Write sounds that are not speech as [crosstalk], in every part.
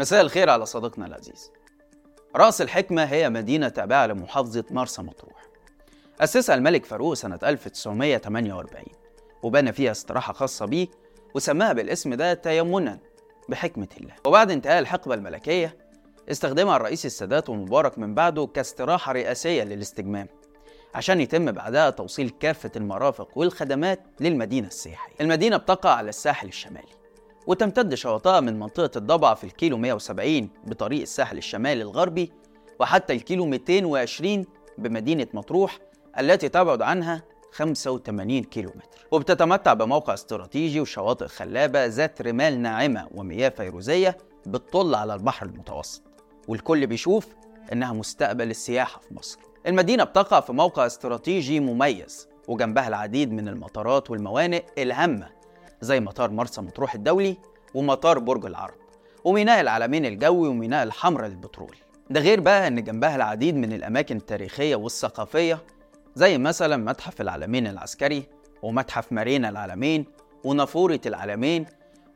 مساء الخير على صديقنا العزيز. رأس الحكمة هي مدينة تابعة لمحافظة مرسى مطروح. أسسها الملك فاروق سنة 1948 وبنى فيها استراحة خاصة بيه وسماها بالاسم ده تيمنا بحكمة الله. وبعد انتهاء الحقبة الملكية استخدمها الرئيس السادات ومبارك من بعده كاستراحة رئاسية للاستجمام عشان يتم بعدها توصيل كافة المرافق والخدمات للمدينة السياحية. المدينة بتقع على الساحل الشمالي. وتمتد شواطئها من منطقة الضبع في الكيلو 170 بطريق الساحل الشمالي الغربي وحتى الكيلو 220 بمدينة مطروح التي تبعد عنها 85 كيلو متر وبتتمتع بموقع استراتيجي وشواطئ خلابة ذات رمال ناعمة ومياه فيروزية بتطل على البحر المتوسط. والكل بيشوف إنها مستقبل السياحة في مصر. المدينة بتقع في موقع استراتيجي مميز وجنبها العديد من المطارات والموانئ الهامة زي مطار مرسى مطروح الدولي ومطار برج العرب وميناء العلمين الجوي وميناء الحمراء للبترول ده غير بقى إن جنبها العديد من الأماكن التاريخية والثقافية زي مثلا متحف العلمين العسكري ومتحف مارينا العلمين ونافورة العلمين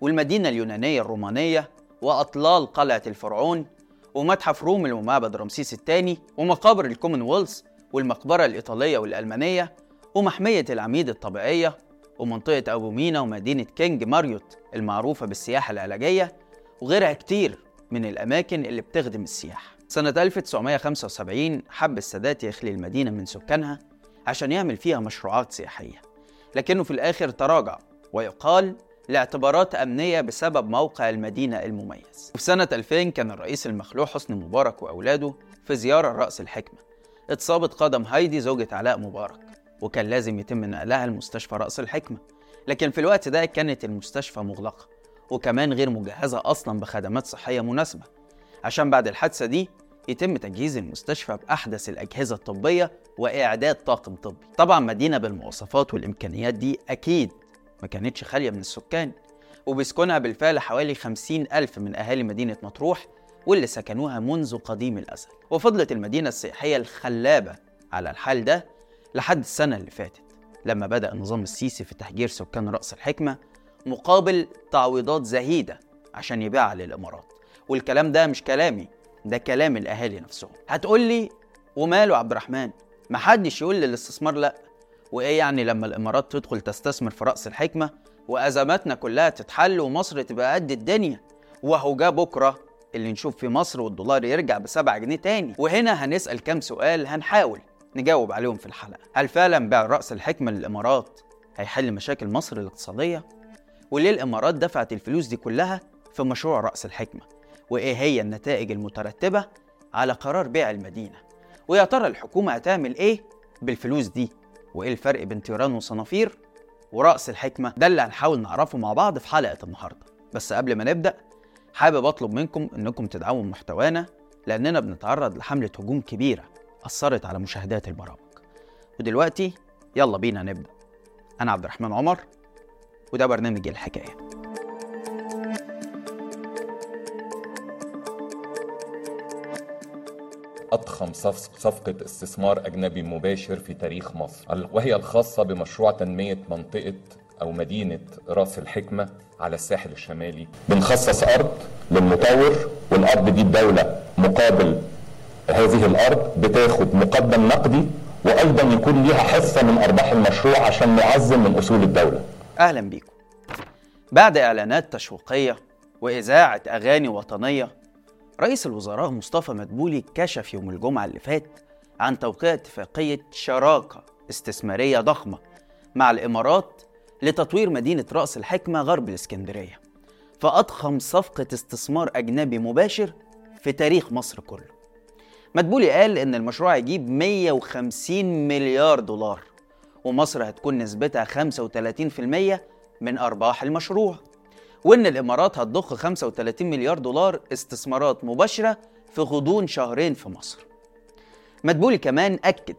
والمدينة اليونانية الرومانية وأطلال قلعة الفرعون ومتحف رومل ومعبد رمسيس الثاني ومقابر الكومنولث والمقبرة الإيطالية والألمانية ومحمية العميد الطبيعية ومنطقة أبو مينا ومدينة كينج ماريوت المعروفة بالسياحة العلاجية وغيرها كتير من الأماكن اللي بتخدم السياحة. سنة 1975 حب السادات يخلي المدينة من سكانها عشان يعمل فيها مشروعات سياحية. لكنه في الآخر تراجع ويقال لاعتبارات أمنية بسبب موقع المدينة المميز. وفي سنة 2000 كان الرئيس المخلوع حسني مبارك وأولاده في زيارة رأس الحكمة. اتصابت قدم هايدي زوجة علاء مبارك. وكان لازم يتم نقلها لمستشفى رأس الحكمة. لكن في الوقت ده كانت المستشفى مغلقة وكمان غير مجهزة أصلا بخدمات صحية مناسبة. عشان بعد الحادثة دي يتم تجهيز المستشفى بأحدث الأجهزة الطبية وإعداد طاقم طبي. طبعا مدينة بالمواصفات والإمكانيات دي أكيد ما كانتش خالية من السكان. وبيسكنها بالفعل حوالي 50 ألف من أهالي مدينة مطروح واللي سكنوها منذ قديم الأزل. وفضلت المدينة السياحية الخلابة على الحال ده لحد السنة اللي فاتت لما بدأ النظام السيسي في تهجير سكان رأس الحكمة مقابل تعويضات زهيدة عشان يبيعها للإمارات. والكلام ده مش كلامي ده كلام الأهالي نفسهم. هتقول لي وماله عبد الرحمن؟ محدش يقول للاستثمار لأ. وإيه يعني لما الإمارات تدخل تستثمر في رأس الحكمة وأزماتنا كلها تتحل ومصر تبقى قد الدنيا؟ وهو جه بكرة اللي نشوف في مصر والدولار يرجع بسبعة جنيه تاني. وهنا هنسأل كام سؤال هنحاول. نجاوب عليهم في الحلقة هل فعلا بيع رأس الحكمة للإمارات هيحل مشاكل مصر الاقتصادية؟ وليه الإمارات دفعت الفلوس دي كلها في مشروع رأس الحكمة؟ وإيه هي النتائج المترتبة على قرار بيع المدينة؟ ويا ترى الحكومة هتعمل إيه بالفلوس دي؟ وإيه الفرق بين تيران وصنافير ورأس الحكمة؟ ده اللي هنحاول نعرفه مع بعض في حلقة النهاردة بس قبل ما نبدأ حابب أطلب منكم إنكم تدعموا محتوانا لأننا بنتعرض لحملة هجوم كبيرة أثرت على مشاهدات البرامج ودلوقتي يلا بينا نبدأ. أنا عبد الرحمن عمر وده برنامج الحكاية. أضخم صفقة استثمار أجنبي مباشر في تاريخ مصر وهي الخاصة بمشروع تنمية منطقة أو مدينة رأس الحكمة على الساحل الشمالي. بنخصص أرض للمطور والأرض دي الدولة مقابل هذه الأرض بتاخد مقدم نقدي وأيضا يكون ليها حصة من أرباح المشروع عشان نعزم من أصول الدولة. أهلا بيكم. بعد إعلانات تشويقية وإذاعة أغاني وطنية رئيس الوزراء مصطفى مدبولي كشف يوم الجمعة اللي فات عن توقيع اتفاقية شراكة استثمارية ضخمة مع الإمارات لتطوير مدينة رأس الحكمة غرب الإسكندرية فأضخم صفقة استثمار أجنبي مباشر في تاريخ مصر كله. مدبولي قال إن المشروع هيجيب 150 مليار دولار ومصر هتكون نسبتها 35% من أرباح المشروع وإن الإمارات هتضخ 35 مليار دولار استثمارات مباشرة في غضون شهرين في مصر. مدبولي كمان أكد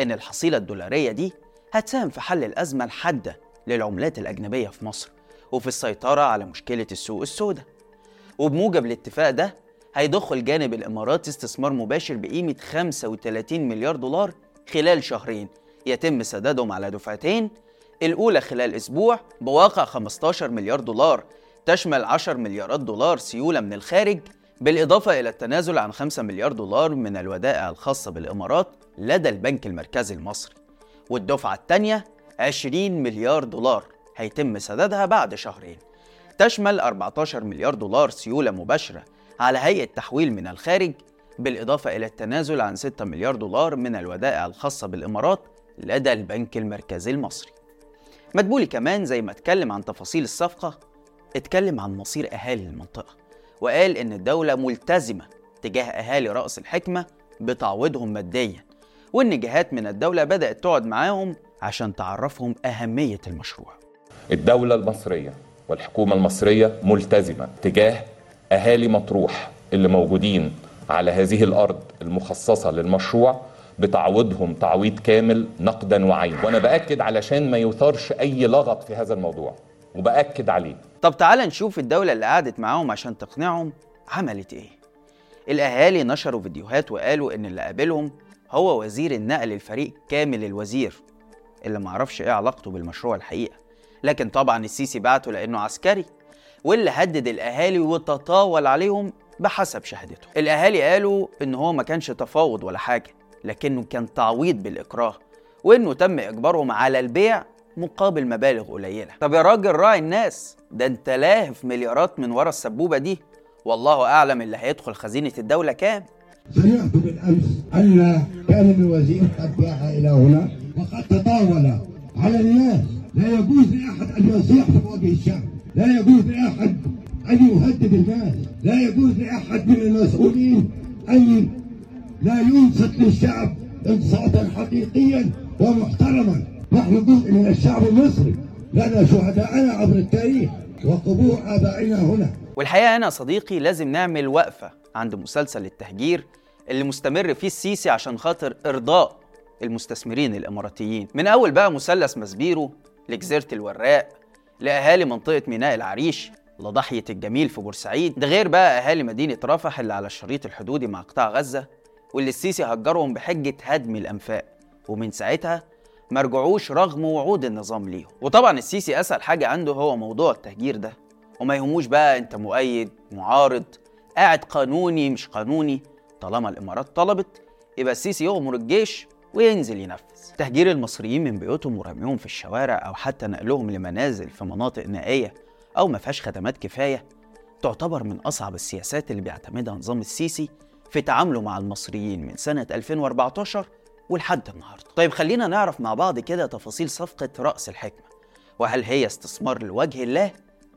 إن الحصيلة الدولارية دي هتساهم في حل الأزمة الحادة للعملات الأجنبية في مصر وفي السيطرة على مشكلة السوق السوداء. وبموجب الاتفاق ده هيضخ الجانب الإماراتي استثمار مباشر بقيمة 35 مليار دولار خلال شهرين. يتم سدادهم على دفعتين. الأولى خلال أسبوع بواقع 15 مليار دولار. تشمل 10 مليارات دولار سيولة من الخارج بالإضافة إلى التنازل عن 5 مليار دولار من الودائع الخاصة بالإمارات لدى البنك المركزي المصري. والدفعة الثانية 20 مليار دولار هيتم سدادها بعد شهرين. تشمل 14 مليار دولار سيولة مباشرة على هيئة تحويل من الخارج بالإضافة إلى التنازل عن 6 مليار دولار من الودائع الخاصة بالإمارات لدى البنك المركزي المصري. مدبولي كمان زي ما اتكلم عن تفاصيل الصفقة اتكلم عن مصير أهالي المنطقة وقال إن الدولة ملتزمة تجاه أهالي رأس الحكمة بتعويضهم ماديا وإن جهات من الدولة بدأت تقعد معاهم عشان تعرفهم أهمية المشروع. الدولة المصرية والحكومة المصرية ملتزمة تجاه أهالي مطروح اللي موجودين على هذه الأرض المخصصة للمشروع بتعويضهم تعويض كامل نقدا وعين وأنا بأكد علشان ما يثارش أي لغط في هذا الموضوع وبأكد عليه. طب تعال نشوف الدولة اللي قعدت معاهم عشان تقنعهم عملت إيه. الأهالي نشروا فيديوهات وقالوا إن اللي قابلهم هو وزير النقل الفريق كامل الوزير اللي معرفش إيه علاقته بالمشروع الحقيقة. لكن طبعا السيسي بعته لأنه عسكري. واللي هدد الأهالي وتطاول عليهم بحسب شهادته الأهالي قالوا إن هو ما كانش تفاوض ولا حاجة لكنه كان تعويض بالإكراه وإنه تم إجبارهم على البيع مقابل مبالغ قليلة. طب يا راجل راعي الناس. ده أنت لاهف مليارات من ورا السبوبة دي. والله أعلم اللي هيدخل خزينة الدولة كام. سمعت بالامس أن كان الوزير قد جاء إلى هنا وقد تطاول. على الناس لا يجوز لأحد أن يصيح في وجه الشعب. لا يجوز لأحد أن يهدد الناس لا يجوز لأحد من المسؤولين أن لا ينصت للشعب انصاتا حقيقيا ومحترما. نحن جزء من الشعب المصري لنا شهداءنا عبر التاريخ وقبور آبائنا هنا. والحقيقة يا صديقي لازم نعمل وقفة عند مسلسل التهجير اللي مستمر فيه السيسي عشان خاطر إرضاء المستثمرين الإماراتيين. من أول بقى مثلث مسبيرو لجزيرة الوراق لأهالي منطقة ميناء العريش لضاحية الجميل في بورسعيد. ده غير بقى أهالي مدينة رفح اللي على الشريط الحدودي مع قطاع غزة واللي السيسي هجرهم بحجة هدم الأنفاق ومن ساعتها ما رجعوش رغم وعود النظام ليهم. وطبعا السيسي أسهل حاجة عنده هو موضوع التهجير ده وما يهموش بقى أنت مؤيد معارض قاعد قانوني مش قانوني طالما الإمارات طلبت يبقى السيسي يغمر الجيش وينزل ينفذ. تهجير المصريين من بيوتهم ورميهم في الشوارع أو حتى نقلهم لمنازل في مناطق نائية أو ما فيهاش خدمات كفاية تعتبر من أصعب السياسات اللي بيعتمدها نظام السيسي في تعامله مع المصريين من سنة 2014 ولحد النهارده. طيب خلينا نعرف مع بعض كده تفاصيل صفقة رأس الحكمة. وهل هي استثمار لوجه الله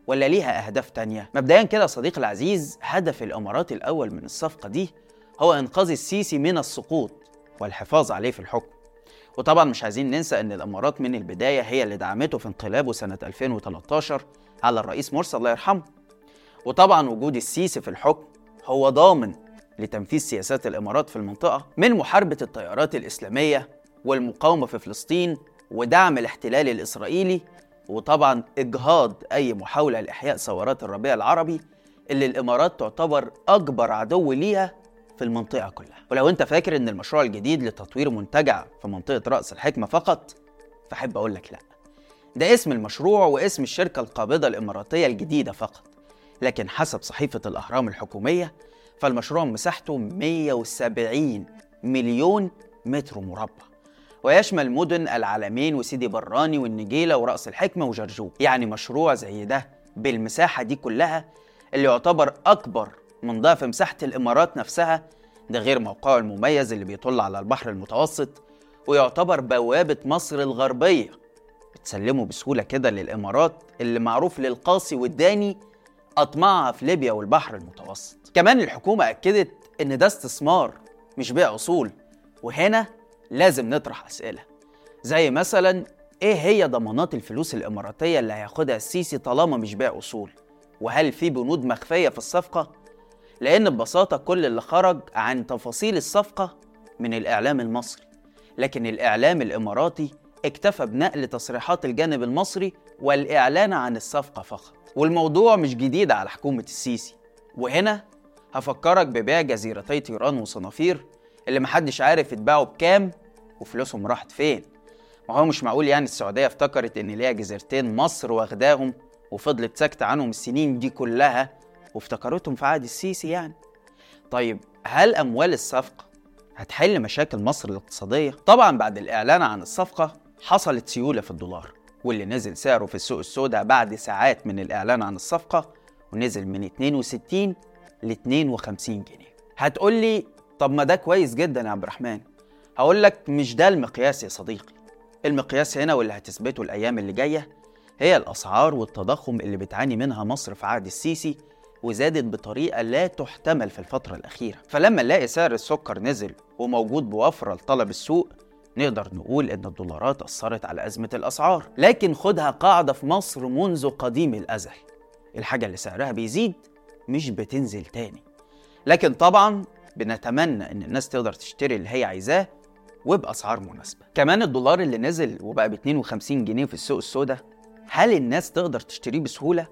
ولا ليها أهداف تانية؟ مبدئيا كده صديقي العزيز هدف الإمارات الأول من الصفقة دي هو إنقاذ السيسي من السقوط. والحفاظ عليه في الحكم. وطبعا مش عايزين ننسى إن الإمارات من البداية هي اللي دعمته في انقلابه سنة 2013 على الرئيس مرسي الله يرحمه. وطبعا وجود السيسي في الحكم هو ضامن لتنفيذ سياسات الإمارات في المنطقة من محاربة التيارات الإسلامية والمقاومة في فلسطين ودعم الاحتلال الإسرائيلي وطبعا إجهاض أي محاولة لإحياء ثورات الربيع العربي اللي الإمارات تعتبر أكبر عدو ليها في المنطقة كلها. ولو أنت فاكر إن المشروع الجديد لتطوير منتجع في منطقة رأس الحكمة فقط فأحب أقول لك لأ. ده اسم المشروع واسم الشركة القابضة الإماراتية الجديدة فقط. لكن حسب صحيفة الأهرام الحكومية فالمشروع مساحته 170 مليون متر مربع. ويشمل مدن العلمين وسيدي براني والنجيلة ورأس الحكمة وجرجوب. يعني مشروع زي ده بالمساحة دي كلها اللي يعتبر أكبر من ضعف مساحة الإمارات نفسها ده غير موقعه المميز اللي بيطل على البحر المتوسط ويعتبر بوابة مصر الغربية بتسلمه بسهولة كده للإمارات اللي معروف للقاصي والداني أطماعها في ليبيا والبحر المتوسط كمان الحكومة أكدت إن ده استثمار مش بيع أصول وهنا لازم نطرح أسئلة زي مثلا إيه هي ضمانات الفلوس الإماراتية اللي هياخدها السيسي طالما مش بيع أصول؟ وهل في بنود مخفية في الصفقة؟ لأن ببساطة كل اللي خرج عن تفاصيل الصفقة من الإعلام المصري. لكن الإعلام الإماراتي اكتفى بنقل تصريحات الجانب المصري والإعلان عن الصفقة فقط. والموضوع مش جديد على حكومة السيسي. وهنا هفكرك ببيع جزيرتي طيران وصنافير اللي محدش عارف يتباعوا بكام وفلوسهم راحت فين. ما هو مش معقول يعني السعودية افتكرت إن ليها جزيرتين مصر واخداهم وفضلت ساكتة عنهم السنين دي كلها وافتكرتهم في عهد السيسي يعني. طيب هل أموال الصفقة هتحل مشاكل مصر الاقتصادية؟ طبعا بعد الإعلان عن الصفقة حصلت سيولة في الدولار واللي نزل سعره في السوق السوداء بعد ساعات من الإعلان عن الصفقة ونزل من 62 ل 52 جنيه. هتقول لي طب ما ده كويس جدا يا عبد الرحمن. هقول لك مش ده المقياس يا صديقي. المقياس هنا واللي هتثبته الأيام اللي جاية هي الأسعار والتضخم اللي بتعاني منها مصر في عهد السيسي وزادت بطريقة لا تحتمل في الفترة الأخيرة. فلما نلاقي سعر السكر نزل وموجود بوفرة لطلب السوق نقدر نقول إن الدولارات أثرت على أزمة الأسعار. لكن خدها قاعدة في مصر منذ قديم الأزل. الحاجة اللي سعرها بيزيد مش بتنزل تاني. لكن طبعا بنتمنى إن الناس تقدر تشتري اللي هي عايزاه وبأسعار مناسبة. كمان الدولار اللي نزل وبقى ب 52 جنيه في السوق السوداء هل الناس تقدر تشتريه بسهولة؟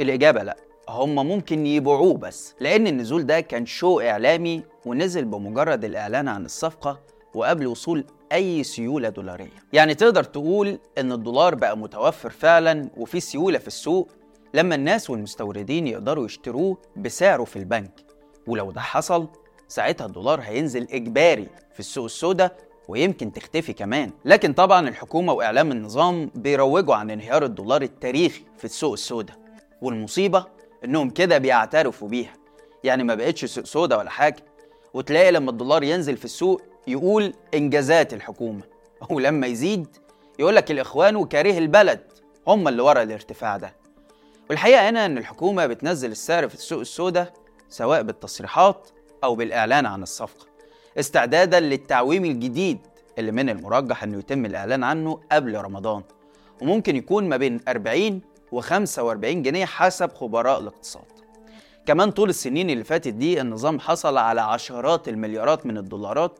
الإجابة لأ. هم ممكن يبيعوه بس لأن النزول ده كان شو إعلامي ونزل بمجرد الإعلان عن الصفقة وقبل وصول أي سيولة دولارية. يعني تقدر تقول إن الدولار بقى متوفر فعلا وفي سيولة في السوق لما الناس والمستوردين يقدروا يشتروه بسعره في البنك. ولو ده حصل ساعتها الدولار هينزل إجباري في السوق السوداء ويمكن تختفي كمان. لكن طبعا الحكومة وإعلام النظام بيروجوا عن انهيار الدولار التاريخي في السوق السوداء. والمصيبة إنهم كده بيعترفوا بيها. يعني ما بقتش سوق سوداء ولا حاجة. وتلاقي لما الدولار ينزل في السوق يقول إنجازات الحكومة. [laughs] ولما يزيد يقول لك الإخوان وكاره البلد هم اللي ورا الارتفاع ده. والحقيقة هنا إن الحكومة بتنزل السعر في السوق السوداء سواء بالتصريحات أو بالإعلان عن الصفقة. استعدادا للتعويم الجديد اللي من المرجح إنه يتم الإعلان عنه قبل رمضان. وممكن يكون ما بين 40 و 45 جنيه حسب خبراء الاقتصاد. كمان طول السنين اللي فاتت دي النظام حصل على عشرات المليارات من الدولارات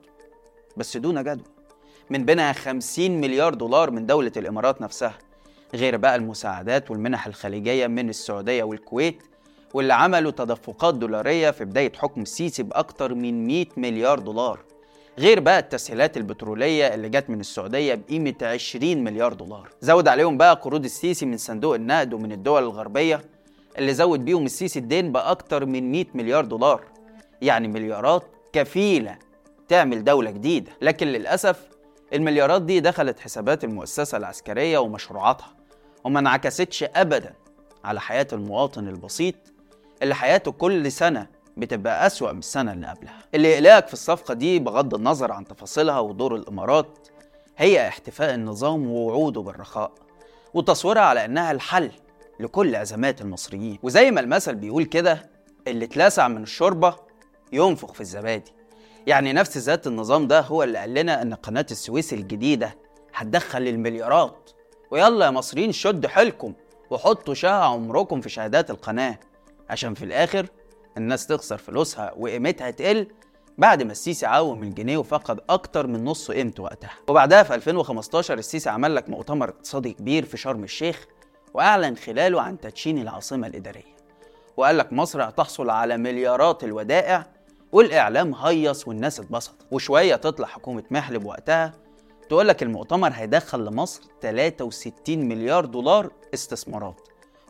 بس دون جدوى. من بينها 50 مليار دولار من دولة الإمارات نفسها غير بقى المساعدات والمنح الخليجية من السعودية والكويت واللي عملوا تدفقات دولارية في بداية حكم السيسي بأكتر من 100 مليار دولار. غير بقى التسهيلات البترولية اللي جت من السعودية بقيمة 20 مليار دولار. زود عليهم بقى قروض السيسي من صندوق النقد ومن الدول الغربية اللي زود بيهم السيسي الدين بأكتر من 100 مليار دولار. يعني مليارات كفيلة تعمل دولة جديدة. لكن للأسف المليارات دي دخلت حسابات المؤسسة العسكرية ومشروعاتها. وما انعكستش أبدا على حياة المواطن البسيط اللي حياته كل سنة بتبقى أسوأ من السنة اللي قبلها. اللي يقلقك في الصفقة دي بغض النظر عن تفاصيلها ودور الإمارات هي احتفاء النظام ووعوده بالرخاء وتصويرها على إنها الحل لكل أزمات المصريين. وزي ما المثل بيقول كده اللي اتلسع من الشوربة ينفخ في الزبادي. يعني نفس ذات النظام ده هو اللي قال لنا إن قناة السويس الجديدة هتدخل المليارات ويلا يا مصريين شدوا حيلكم وحطوا شقة عمركم في شهادات القناة عشان في الآخر الناس تخسر فلوسها وقيمتها تقل بعد ما السيسي عوم الجنيه وفقد أكتر من نص قيمته وقتها. وبعدها في 2015 السيسي عمل لك مؤتمر اقتصادي كبير في شرم الشيخ وأعلن خلاله عن تدشين العاصمة الإدارية. وقال لك مصر هتحصل على مليارات الودائع والإعلام هيص والناس اتبسطت. وشوية تطلع حكومة محلب وقتها تقول لك المؤتمر هيدخل لمصر 63 مليار دولار استثمارات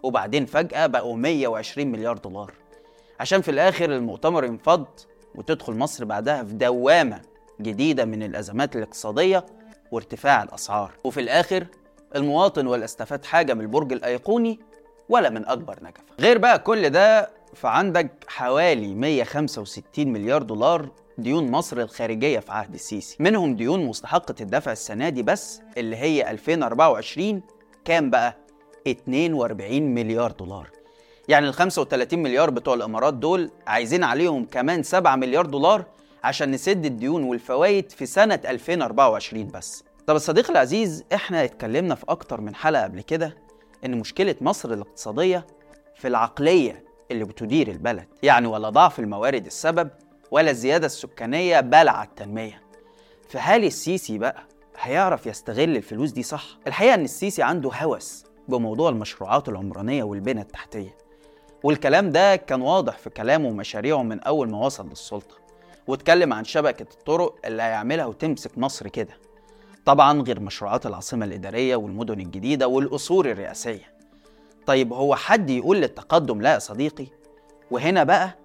وبعدين فجأة بقوا 120 مليار دولار. عشان في الآخر المؤتمر ينفض وتدخل مصر بعدها في دوامة جديدة من الأزمات الاقتصادية وارتفاع الأسعار. وفي الآخر المواطن ولا استفاد حاجة من البرج الأيقوني ولا من أكبر نجفة. غير بقى كل ده فعندك حوالي 165 مليار دولار ديون مصر الخارجية في عهد السيسي. منهم ديون مستحقة الدفع السنة دي بس اللي هي 2024 كام بقى؟ 42 مليار دولار. يعني ال 35 مليار بتوع الإمارات دول عايزين عليهم كمان 7 مليار دولار عشان نسد الديون والفوائد في سنة 2024 بس. طب الصديق العزيز إحنا اتكلمنا في أكتر من حلقة قبل كده إن مشكلة مصر الاقتصادية في العقلية اللي بتدير البلد يعني ولا ضعف الموارد السبب ولا الزيادة السكانية بلع التنمية. فهل السيسي بقى هيعرف يستغل الفلوس دي صح؟ الحقيقة إن السيسي عنده هوس بموضوع المشروعات العمرانية والبنى التحتية. والكلام ده كان واضح في كلامه ومشاريعه من أول ما وصل للسلطة. واتكلم عن شبكة الطرق اللي هيعملها وتمسك مصر كده. طبعا غير مشروعات العاصمة الإدارية والمدن الجديدة والقصور الرئاسية. طيب هو حد يقول للتقدم لا يا صديقي؟ وهنا بقى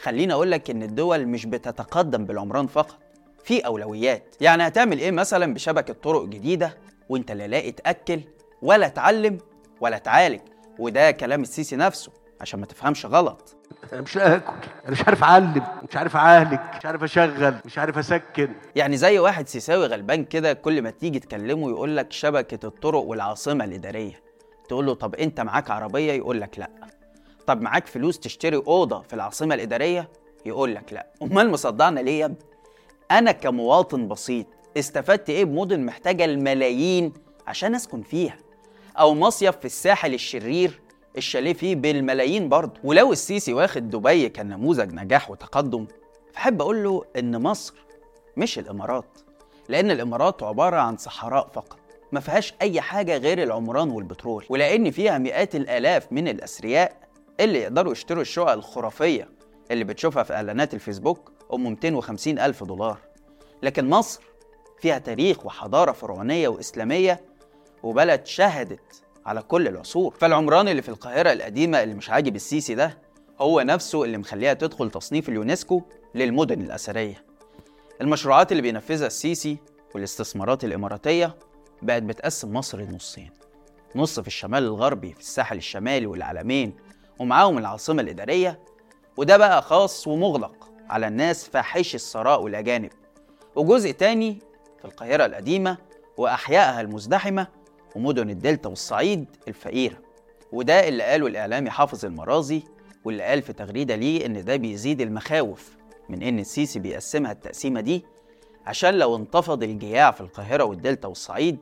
خليني أقول لك إن الدول مش بتتقدم بالعمران فقط في أولويات. يعني هتعمل إيه مثلا بشبكة طرق جديدة وإنت لا لاقي تأكل ولا تعلم ولا تعالج؟ وده كلام السيسي نفسه. عشان ما تفهمش غلط. أنا مش اكل أنا مش عارف أعلم. مش عارف أعالج. مش عارف أشغل. مش عارف أسكن. يعني زي واحد سيساوي غلبان كده كل ما تيجي تكلمه يقول لك شبكة الطرق والعاصمة الإدارية. تقول له طب أنت معاك عربية؟ يقول لك لأ. طب معاك فلوس تشتري أوضة في العاصمة الإدارية؟ يقول لك لأ. أمال مصدعنا ليه يا ابني؟ أنا كمواطن بسيط استفدت إيه بمدن محتاجة الملايين عشان أسكن فيها؟ أو مصيف في الساحل الشرير الشاليه فيه بالملايين برضه. ولو السيسي واخد دبي كنموذج نجاح وتقدم فحب أقول له إن مصر مش الإمارات لأن الإمارات عبارة عن صحراء فقط ما فيهاش أي حاجة غير العمران والبترول. ولأن فيها مئات الآلاف من الأثرياء اللي يقدروا يشتروا الشقق الخرافية اللي بتشوفها في إعلانات الفيسبوك أم 250 ألف دولار. لكن مصر فيها تاريخ وحضارة فرعونية وإسلامية وبلد شهدت على كل العصور. فالعمران اللي في القاهرة القديمة اللي مش عاجب السيسي ده هو نفسه اللي مخليها تدخل تصنيف اليونسكو للمدن الأثرية. المشروعات اللي بينفذها السيسي والاستثمارات الإماراتية بقت بتقسم مصر لنصين. نص في الشمال الغربي في الساحل الشمالي والعلمين ومعاهم العاصمة الإدارية. وده بقى خاص ومغلق على الناس فاحش الثراء والأجانب. وجزء تاني في القاهرة القديمة وأحيائها المزدحمة ومدن الدلتا والصعيد الفقيرة. وده اللي قاله الإعلامي حافظ المرازي واللي قال في تغريدة ليه إن ده بيزيد المخاوف من إن السيسي بيقسمها التقسيمة دي عشان لو انتفض الجياع في القاهرة والدلتا والصعيد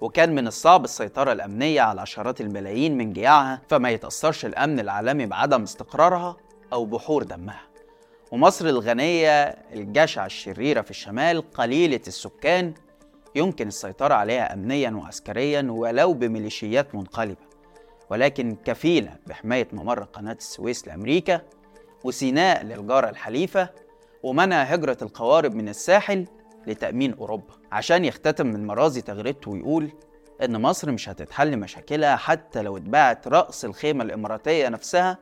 وكان من الصعب السيطرة الأمنية على عشرات الملايين من جياعها فما يتأثرش الأمن العالمي بعدم استقرارها أو بحور دمها. ومصر الغنية الجشعة الشريرة في الشمال قليلة السكان يمكن السيطرة عليها أمنيا وعسكريا ولو بميليشيات منقلبة. ولكن كفيلة بحماية ممر قناة السويس لأمريكا وسيناء للجارة الحليفة ومنع هجرة القوارب من الساحل لتأمين أوروبا. عشان يختتم من مرازي تغريدته ويقول إن مصر مش هتتحل مشاكلها حتى لو اتباعت رأس الخيمة الإماراتية نفسها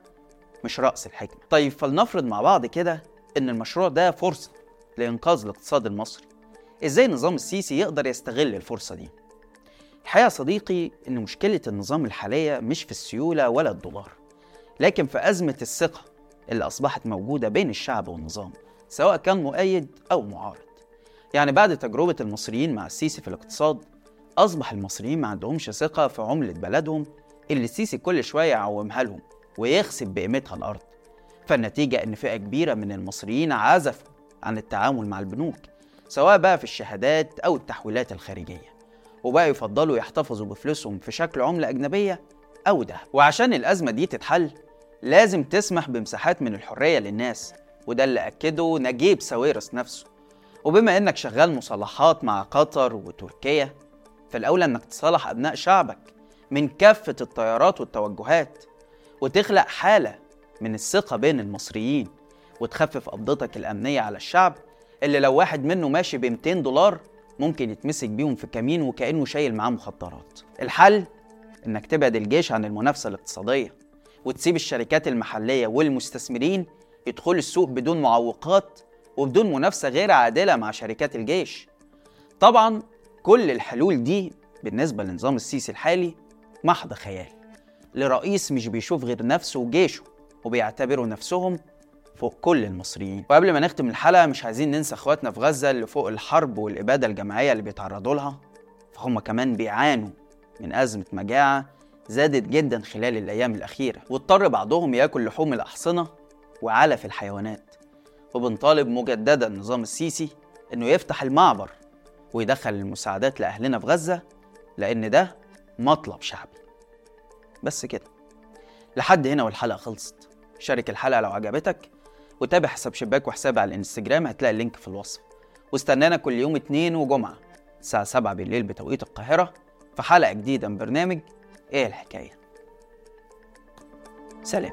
مش رأس الحكمة طيب فلنفرض مع بعض كده إن المشروع ده فرصة لإنقاذ الاقتصاد المصري. إزاي نظام السيسي يقدر يستغل الفرصة دي؟ الحقيقة صديقي إن مشكلة النظام الحالية مش في السيولة ولا الدولار لكن في أزمة الثقة اللي أصبحت موجودة بين الشعب والنظام سواء كان مؤيد أو معارض. يعني بعد تجربة المصريين مع السيسي في الاقتصاد أصبح المصريين ما عندهمش ثقة في عملة بلدهم اللي السيسي كل شوية يعومها لهم ويخسف بقيمتها الأرض. فالنتيجة إن فئة كبيرة من المصريين عزفوا عن التعامل مع البنوك. سواء بقى في الشهادات أو التحويلات الخارجية. وبقى يفضلوا يحتفظوا بفلوسهم في شكل عملة أجنبية أو دهب وعشان الأزمة دي تتحل لازم تسمح بمساحات من الحرية للناس. وده اللي أكده نجيب ساويرس نفسه. وبما إنك شغال مصالحات مع قطر وتركيا فالأولى إنك تصالح أبناء شعبك من كافة التيارات والتوجهات وتخلق حالة من الثقة بين المصريين وتخفف قبضتك الأمنية على الشعب اللي لو واحد منه ماشي ب 200 دولار ممكن يتمسك بيهم في كمين وكأنه شايل معاه مخدرات. الحل إنك تبعد الجيش عن المنافسة الاقتصادية وتسيب الشركات المحلية والمستثمرين يدخلوا السوق بدون معوقات وبدون منافسة غير عادلة مع شركات الجيش. طبعا كل الحلول دي بالنسبة لنظام السيسي الحالي محض خيال. لرئيس مش بيشوف غير نفسه وجيشه وبيعتبروا نفسهم فوق كل المصريين. وقبل ما نختم الحلقة مش عايزين ننسى اخواتنا في غزة اللي فوق الحرب والإبادة الجماعية اللي بيتعرضوا لها. فهم كمان بيعانوا من أزمة مجاعة زادت جدا خلال الأيام الأخيرة واضطر بعضهم ياكل لحوم الأحصنة وعلف الحيوانات. وبنطالب مجددا نظام السيسي إنه يفتح المعبر ويدخل المساعدات لأهلنا في غزة لأن ده مطلب شعبي. بس كده. لحد هنا والحلقة خلصت. شارك الحلقة لو عجبتك وتابع حساب شباك وحسابي على الانستجرام هتلاقي اللينك في الوصف. واستنانا كل يوم اتنين وجمعة الساعة 7 بالليل بتوقيت القاهرة في حلقة جديدة من برنامج إيه الحكاية؟ سلام.